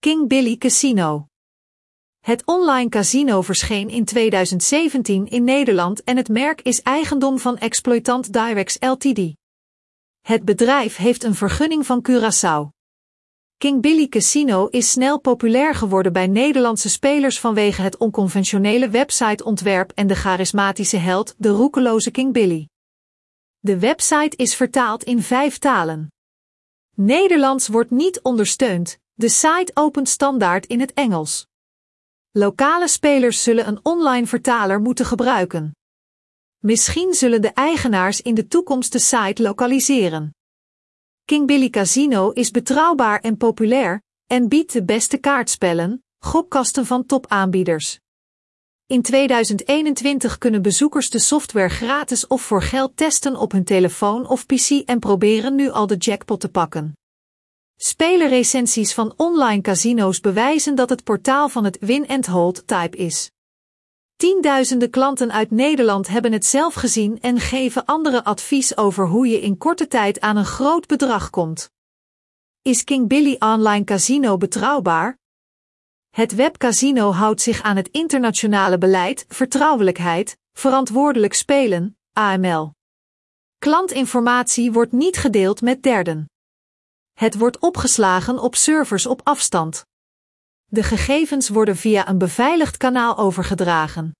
King Billy Casino. Het online casino verscheen in 2017 in Nederland en het merk is eigendom van exploitant Directs Ltd. Het bedrijf heeft een vergunning van Curaçao. King Billy Casino is snel populair geworden bij Nederlandse spelers vanwege het onconventionele websiteontwerp en de charismatische held, de roekeloze King Billy. De website is vertaald in vijf talen. Nederlands wordt niet ondersteund, de site opent standaard in het Engels. Lokale spelers zullen een online vertaler moeten gebruiken. Misschien zullen de eigenaars in de toekomst de site lokaliseren. King Billy Casino is betrouwbaar en populair en biedt de beste kaartspellen, gokkasten van topaanbieders. In 2021 kunnen bezoekers de software gratis of voor geld testen op hun telefoon of PC en proberen nu al de jackpot te pakken. Spelerrecensies van online casino's bewijzen dat het portaal van het win-and-hold type is. Tienduizenden klanten uit Nederland hebben het zelf gezien en geven anderen advies over hoe je in korte tijd aan een groot bedrag komt. Is King Billy Online Casino betrouwbaar? Het webcasino houdt zich aan het internationale beleid, vertrouwelijkheid, verantwoordelijk spelen, AML. Klantinformatie wordt niet gedeeld met derden. Het wordt opgeslagen op servers op afstand. De gegevens worden via een beveiligd kanaal overgedragen.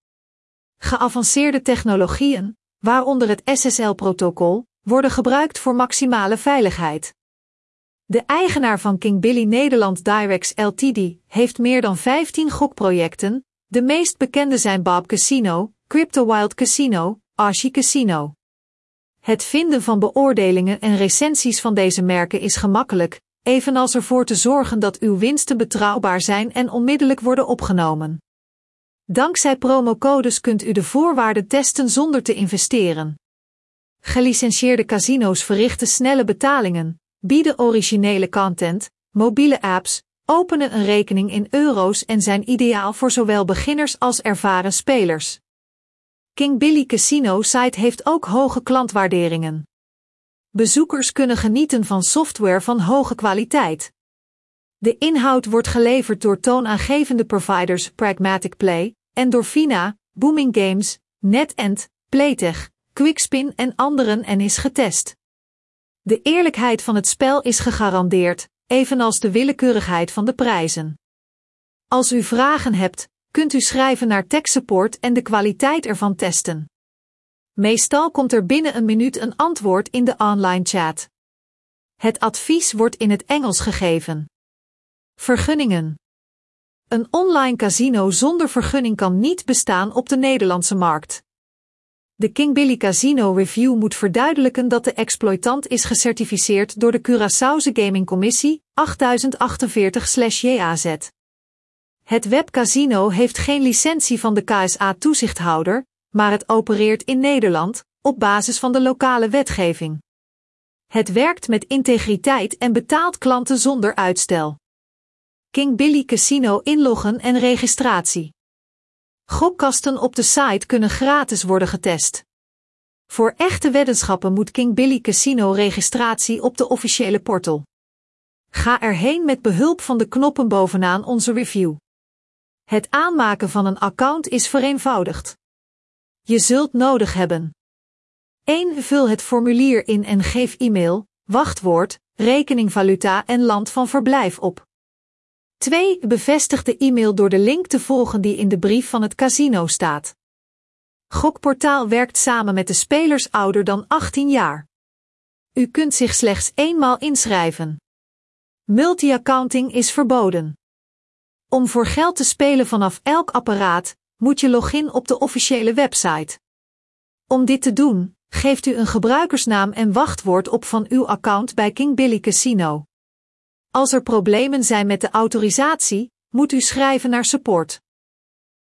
Geavanceerde technologieën, waaronder het SSL-protocol, worden gebruikt voor maximale veiligheid. De eigenaar van King Billy Nederland Directs Ltd. heeft meer dan 15 gokprojecten, de meest bekende zijn Bob Casino, Crypto Wild Casino, Archie Casino. Het vinden van beoordelingen en recensies van deze merken is gemakkelijk, evenals ervoor te zorgen dat uw winsten betrouwbaar zijn en onmiddellijk worden opgenomen. Dankzij promocodes kunt u de voorwaarden testen zonder te investeren. Gelicentieerde casino's verrichten snelle betalingen, bieden originele content, mobiele apps, openen een rekening in euro's en zijn ideaal voor zowel beginners als ervaren spelers. King Billy Casino site heeft ook hoge klantwaarderingen. Bezoekers kunnen genieten van software van hoge kwaliteit. De inhoud wordt geleverd door toonaangevende providers Pragmatic Play, Endorphina, Booming Games, NetEnt, Playtech, Quickspin en anderen en is getest. De eerlijkheid van het spel is gegarandeerd, evenals de willekeurigheid van de prijzen. Als u vragen hebt, kunt u schrijven naar tech support en de kwaliteit ervan testen. Meestal komt er binnen een minuut een antwoord in de online chat. Het advies wordt in het Engels gegeven. Vergunningen. Een online casino zonder vergunning kan niet bestaan op de Nederlandse markt. De King Billy Casino Review moet verduidelijken dat de exploitant is gecertificeerd door de Curaçaose Gaming Commissie 8048/JAZ. Het webcasino heeft geen licentie van de KSA-toezichthouder, maar het opereert in Nederland op basis van de lokale wetgeving. Het werkt met integriteit en betaalt klanten zonder uitstel. King Billy Casino inloggen en registratie. Gokkasten op de site kunnen gratis worden getest. Voor echte weddenschappen moet King Billy Casino registratie op de officiële portal. Ga erheen met behulp van de knoppen bovenaan onze review. Het aanmaken van een account is vereenvoudigd. Je zult nodig hebben 1. Vul het formulier in en geef e-mail, wachtwoord, rekeningvaluta en land van verblijf op. 2. Bevestig de e-mail door de link te volgen die in de brief van het casino staat. Gokportaal werkt samen met de spelers ouder dan 18 jaar. U kunt zich slechts eenmaal inschrijven. Multi-accounting is verboden. Om voor geld te spelen vanaf elk apparaat, moet je login op de officiële website. Om dit te doen, geeft u een gebruikersnaam en wachtwoord op van uw account bij King Billy Casino. Als er problemen zijn met de autorisatie, moet u schrijven naar support.